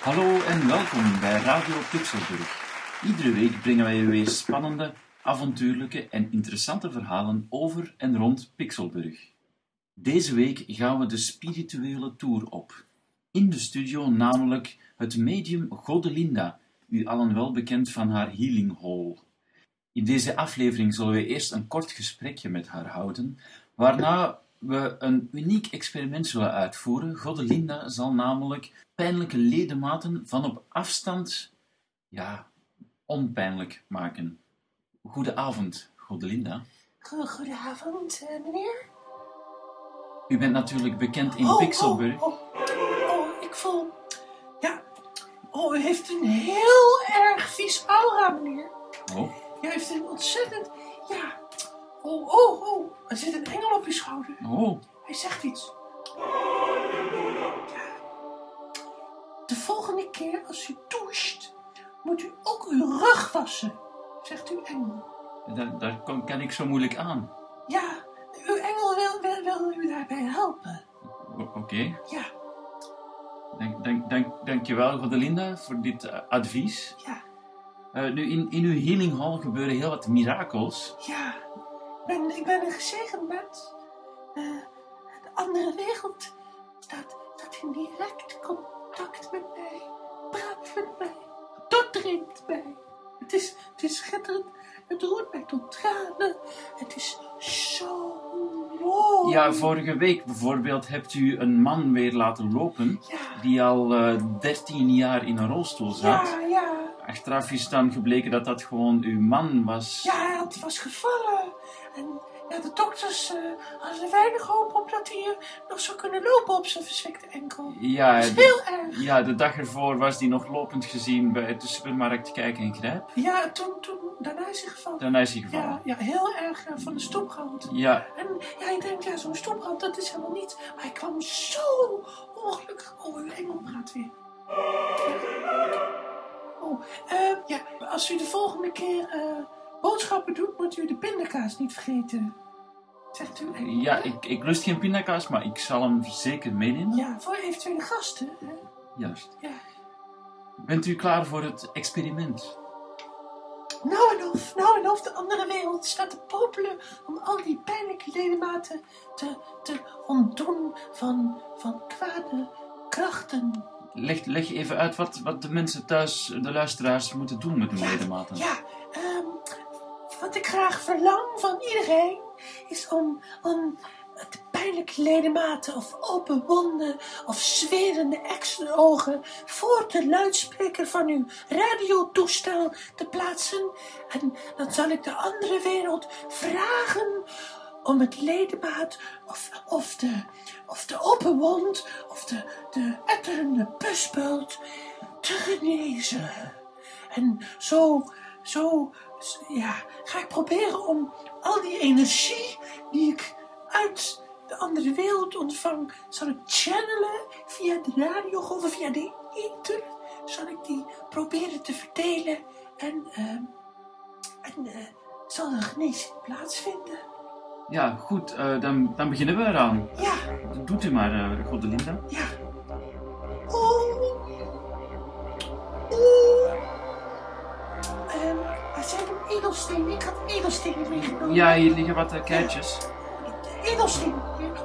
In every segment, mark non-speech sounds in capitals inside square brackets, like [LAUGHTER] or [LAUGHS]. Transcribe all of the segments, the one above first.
Hallo en welkom bij Radio Pixelburg. Iedere week brengen wij weer spannende, avontuurlijke en interessante verhalen over en rond Pixelburg. Deze week gaan we de spirituele tour op. In de studio namelijk het medium Godelinda, u allen wel bekend van haar healing hall. In deze aflevering zullen we eerst een kort gesprekje met haar houden, waarna we een uniek experiment zullen uitvoeren. Godelinda zal namelijk pijnlijke ledematen van op afstand, ja, onpijnlijk maken. Goedenavond, Godelinda. Go- Goedenavond, eh, meneer. U bent natuurlijk bekend in Oh, Pixelburg. Oh, oh, oh, ik voel... Ja. Oh, u heeft een heel erg vies aura, meneer. Oh, Heeft een ontzettend... Ja. Oh, oh, oh. Er zit een engel op uw schouder. oh, Hij zegt iets. Ja. De volgende keer als u doucht, moet u ook uw rug wassen, zegt uw engel. daar, daar kan, kan ik zo moeilijk aan. Ja, uw engel wil, wil, wil u daarbij helpen. Oké, Ja, dank, dank, dank, dankjewel Godelinda voor dit eh, advies. ja, Eh, nu, in, in uw healing hall gebeuren heel wat mirakels. ja. Ik ben, ik ben een gezegend mens. Eh, de andere wereld staat, staat in direct contact met mij. Praat met mij. Doordringt mij. Het is, het is schitterend. Het roert mij tot tranen. Het is zo mooi. Ja, vorige week bijvoorbeeld hebt u een man weer laten lopen Ja, die al eh 13 jaar in een rolstoel zat. ja, ja. Achteraf is dan gebleken dat dat gewoon uw man was. Ja, het was gevallen. En ja, de dokters eh, hadden er weinig hoop op dat hij eh, nog zou kunnen lopen op zijn verzwikte enkel. Ja, Dat is de, heel erg. ja, de dag ervoor was die nog lopend gezien bij de supermarkt Kijk en Grijp. Ja, toen, toen, daarna is hij gevallen. Daarna is hij gevallen. Ja, ja, heel erg eh, van de stoeprand. Ja, En ja, je denkt, ja, zo'n stoeprand, dat is helemaal niets. Maar hij kwam zo ongelukkig. Oh, uw engel praat weer. Oh, eh, ja, als u de volgende keer eh, boodschappen doet, moet u de pindakaas niet vergeten. Zegt u ja ik, ik lust geen pindakaas, maar ik zal hem zeker meenemen. Ja, voor eventuele gasten. Hè? Juist. Ja. Bent u klaar voor het experiment? Nou en of, nou en of, de andere wereld staat te popelen om al die pijnlijke ledematen te, te ontdoen van, van kwade krachten. Leg, leg even uit wat, wat de mensen thuis, de luisteraars, moeten doen met hun Ja, ledematen. Ja, ehm, wat ik graag verlang van iedereen is om, om de pijnlijke ledematen of open wonden of zwerende eksenogen voor de luidspreker van uw radiotoestel te plaatsen. En dan zal ik de andere wereld vragen om het ledemaat of, of, de, of de open wond of de, de etterende puspult te genezen. En zo, zo, ja, ga ik proberen om al die energie die ik uit de andere wereld ontvang, zal ik channelen via de radiogolven, via de ether, zal ik die proberen te verdelen en, ehm, en eh, zal een genezing plaatsvinden. Ja, goed, eh, dan, dan beginnen we eraan. Ja, Doet u maar, uh, Godelinda. ja. Oeh. Oeh. Ehm, waar zijn de edelstenen? Ik had edelstenen meegenomen. Ja, hier liggen wat uh, keitjes. Edelsteen.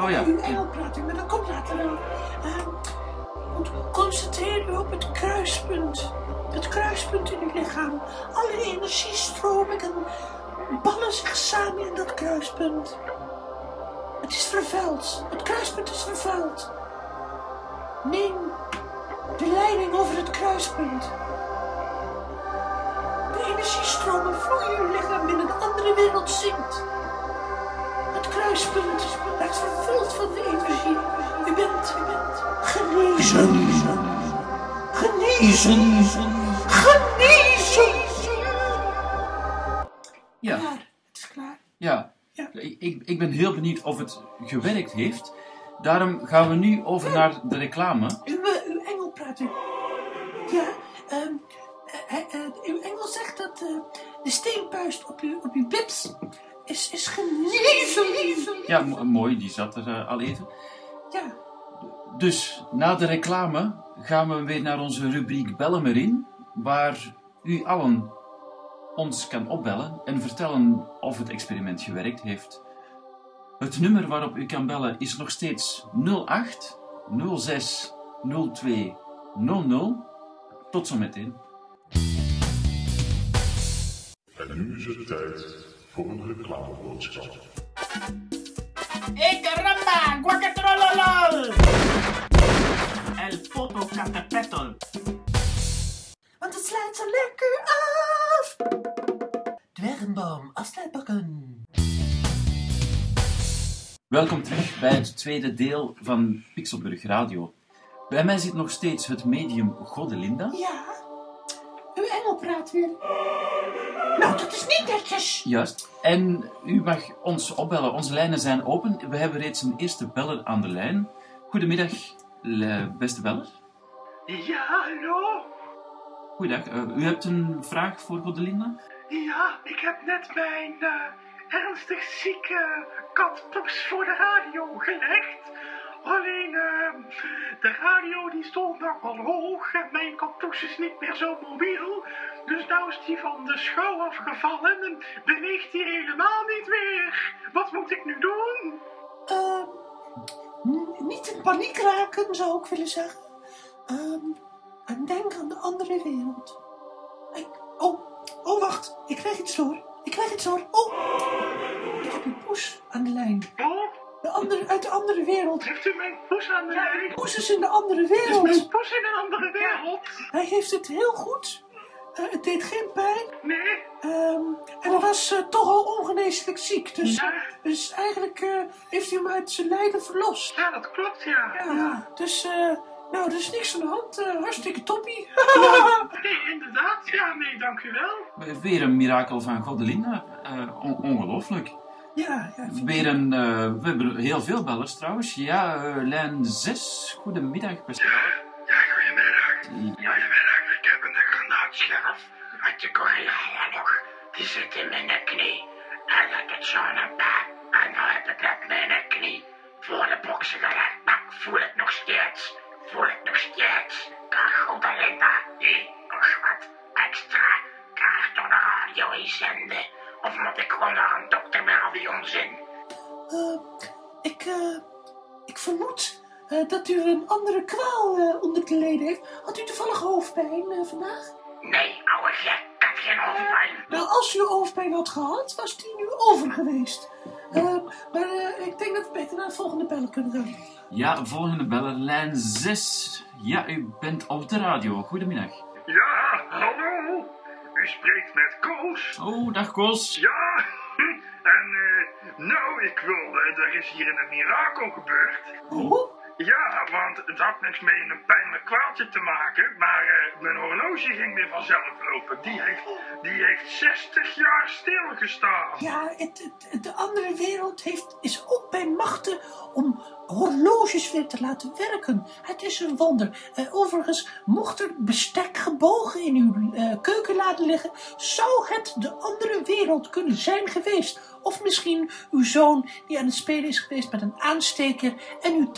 Oh ja. Uw engel praat u, maar dat komt later wel. Ehm, moet concentreer u op het kruispunt. Het kruispunt in uw lichaam. Alle energiestromingen ballen zich samen in dat kruispunt. Het is vervuild. Het kruispunt is vervuild. Neem de leiding over het kruispunt. De energiestromen vloeien uw lichaam binnen de andere wereld zinkt. Het kruispunt werd vervuld van de energie. U bent, u bent genezen. Genezen. Genezen. Ik, ik, ben heel benieuwd of het gewerkt heeft. Daarom gaan we nu over naar de reclame. Uw, eh, uw engel praat u. Ja, ehm, eh, eh, uw engel zegt dat de steenpuist op uw, op uw bips is, is Ja, mo- mooi, die zat er al even. Ja, Dus na de reclame gaan we weer naar onze rubriek Bellen in, waar u allen ons kan opbellen en vertellen of het experiment gewerkt heeft. Het nummer waarop u kan bellen is nog steeds 08 06 02 00. Tot zometeen. En nu is het tijd voor een reclameboodschap. ¡Eh, caramba! ¡Guacatrololol! El foto catapetol. Want het sluit zo lekker af. Dwergenboom, afsluitbakken. Welkom terug bij het tweede deel van Pixelburg Radio. Bij mij zit nog steeds het medium Godelinda. Ja, uw engel praat weer. Nou, dat is niet netjes. Juist. En u mag ons opbellen. Onze lijnen zijn open. We hebben reeds een eerste beller aan de lijn. Goedemiddag, beste beller. Ja, hallo? Goeiedag. Eh, u hebt een vraag voor Godelinda? Ja, ik heb net mijn eh, ernstig zieke kat Poes voor de radio gelegd. Alleen, eh, de radio die stond nogal hoog en mijn kat Poes is niet meer zo mobiel. Dus nou is die van de schouw afgevallen en beweegt hij helemaal niet meer. Wat moet ik nu doen? Ehm, n- niet in paniek raken, zou ik willen zeggen. Ehm, en denk aan de andere wereld. Oh, oh, wacht. Ik krijg iets door. Ik krijg iets door. Oh, ik heb een poes aan de lijn. De andere, uit de andere wereld. heeft u mijn poes aan de lijn? Poes is in de andere Is mijn wereld. poes in een andere wereld? Hij heeft het heel goed. Eh, het deed geen pijn. Nee? Ehm, en hij was eh, toch al ongeneeslijk ziek. Dus, Ja. dus eigenlijk eh, heeft hij hem uit zijn lijden verlost. Ja, dat klopt, ja. Ja, dus, eh, nou, er is niks aan de hand. Eh, hartstikke toppie. [LAUGHS] Nee, inderdaad. Ja, nee, dank u wel. Weer een mirakel van Godelinda. Eh, on- ongelooflijk. ja, ja. Weer een... eh, we hebben heel veel bellers trouwens. Ja, eh, lijn 6. Goedemiddag, beste beller. Ja, goedemiddag. Goedemiddag, ik heb een granaatscherf uit de Koreaoorlog. Die zit in mijn knie. En dat doet zo'n pijn. En dan heb ik net mijn knie voor de boksen gelegd. Maar ik voel het nog steeds. Voel het nog steeds. Kan goed Linda die nog wat extra kaart door de radio inzenden? Of moet ik gewoon naar een dokter met al die onzin? Eh, ik, eh, ik vermoed eh, dat u een andere kwaal eh, onder de leden heeft. Had u toevallig hoofdpijn eh, vandaag? Nee, ouwe gek, geen hoofdpijn. Nou, als u hoofdpijn had gehad, was die nu over geweest. Eh, maar eh, ik denk dat we beter naar het volgende bellen kunnen gaan. Ja, volgende beller, lijn 6. Ja, u bent op de radio. Goedemiddag. Ja, hallo. U spreekt met Koos. Oh, dag Koos. Ja, [LAUGHS] en eh, nou, ik wil, eh, er is hier een mirakel gebeurd. Oh, Ja, want het had niks mee een pijnlijk kwaaltje te maken, maar eh, mijn horloge ging weer vanzelf lopen. Die heeft, die heeft 60 jaar stilgestaan. ja, het, de andere wereld heeft, is ook bij machten om horloges weer te laten werken. Het is een wonder. Eh, overigens, mocht er bestek gebogen in uw eh, keukenlade liggen, zou het de andere wereld kunnen zijn geweest. Of misschien uw zoon die aan het spelen is geweest met een aansteker en uw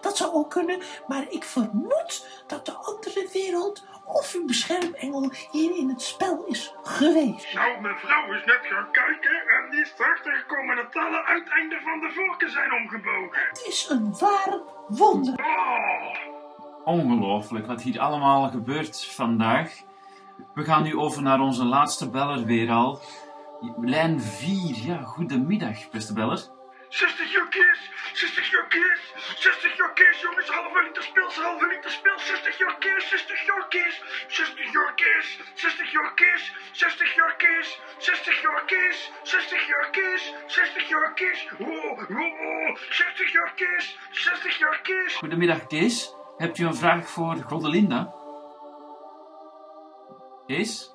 Dat zou ook kunnen. Maar ik vermoed dat de andere wereld of uw beschermengel hier in het spel is geweest. Nou, mijn vrouw is net gaan kijken en die is erachter gekomen dat alle uiteinden van de vorken zijn omgebogen. Het is een waar wonder. Oh, Ongelooflijk wat hier allemaal gebeurt vandaag. We gaan nu over naar onze laatste beller weer al. Lijn 4. Ja, goedemiddag, beste beller. 60 jokjes, 60 jokjes, 60 jokjes, jongens, halve liter spils, halve liter spils, 60 jokjes, 60 jokjes, 60 jokjes, 60 jokjes, 60 jokjes, 60 jokjes, 60 jokjes, 60 jokjes, wow, wow, 60 jokjes, 60 jokjes. Goedemiddag, Kees. Hebt u een vraag voor Godelinda? Kees?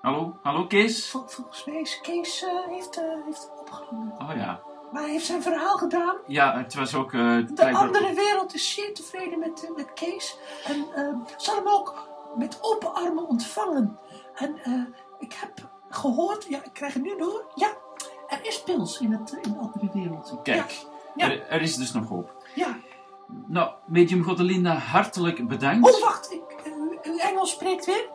Hallo? Hallo, Kees? Vol- volgens mij is Kees eh, heeft, eh, heeft het opgehangen. Oh ja. Maar hij heeft zijn verhaal gedaan. Ja, het was ook... eh, De andere wereld is zeer tevreden met, eh, met Kees. En eh, zal hem ook met open armen ontvangen. En ik heb gehoord, ja, ik krijg het nu door. Ja, er is pils in het, in het andere wereldje. Kijk, Ja. Er, er is dus nog hoop. Ja. Nou, medium Godelinda, hartelijk bedankt. Oh, wacht. Ik, uw- uw Engels spreekt weer.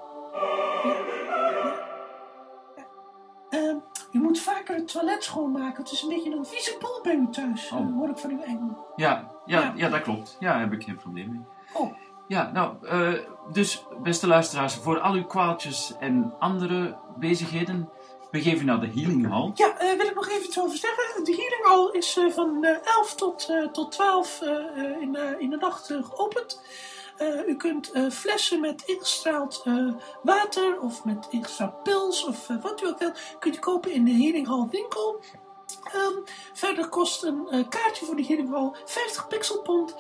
Moet vaker het toilet schoonmaken. Het is een beetje een vieze boel bij u thuis. Oh. eh, hoor ik van uw Engel. Ja, ja, Ja. ja, dat klopt. Ja, daar heb ik geen probleem mee. Oh, Ja, nou, eh, dus beste luisteraars, voor al uw kwaaltjes en andere bezigheden, begeef u naar de Healing Hall. ja, eh, wil ik nog even iets over zeggen. De healing hall is van eh, 11 tot, tot 12 eh, eh, in, de- in de nacht geopend. Eh, u kunt eh, flessen met ingestraald eh, water of met ingestraald pils of wat u ook wilt, kunt u kopen in de Healing Hall winkel. Ehm, verder kost een kaartje voor de Healing Hall 50 pixelpond.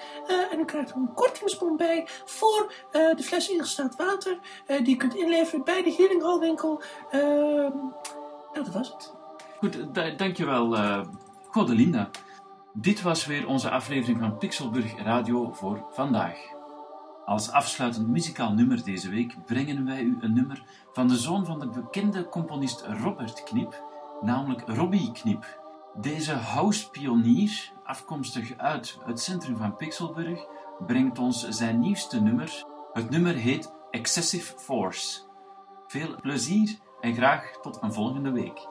en u krijgt er een kortingsbon bij voor de fles ingestraald water. die je kunt inleveren bij de Healing Hall winkel. Ehm, nou, dat was het. Goed, da- dankjewel, Godelinda. Dit was weer onze aflevering van Pixelburg Radio voor vandaag. Als afsluitend muzikaal nummer deze week brengen wij u een nummer van de zoon van de bekende componist Robert Knip, namelijk Robbie Knip. Deze house-pionier, afkomstig uit het centrum van Pixelburg, brengt ons zijn nieuwste nummer. Het nummer heet Excessive Force. Veel plezier en graag tot een volgende week.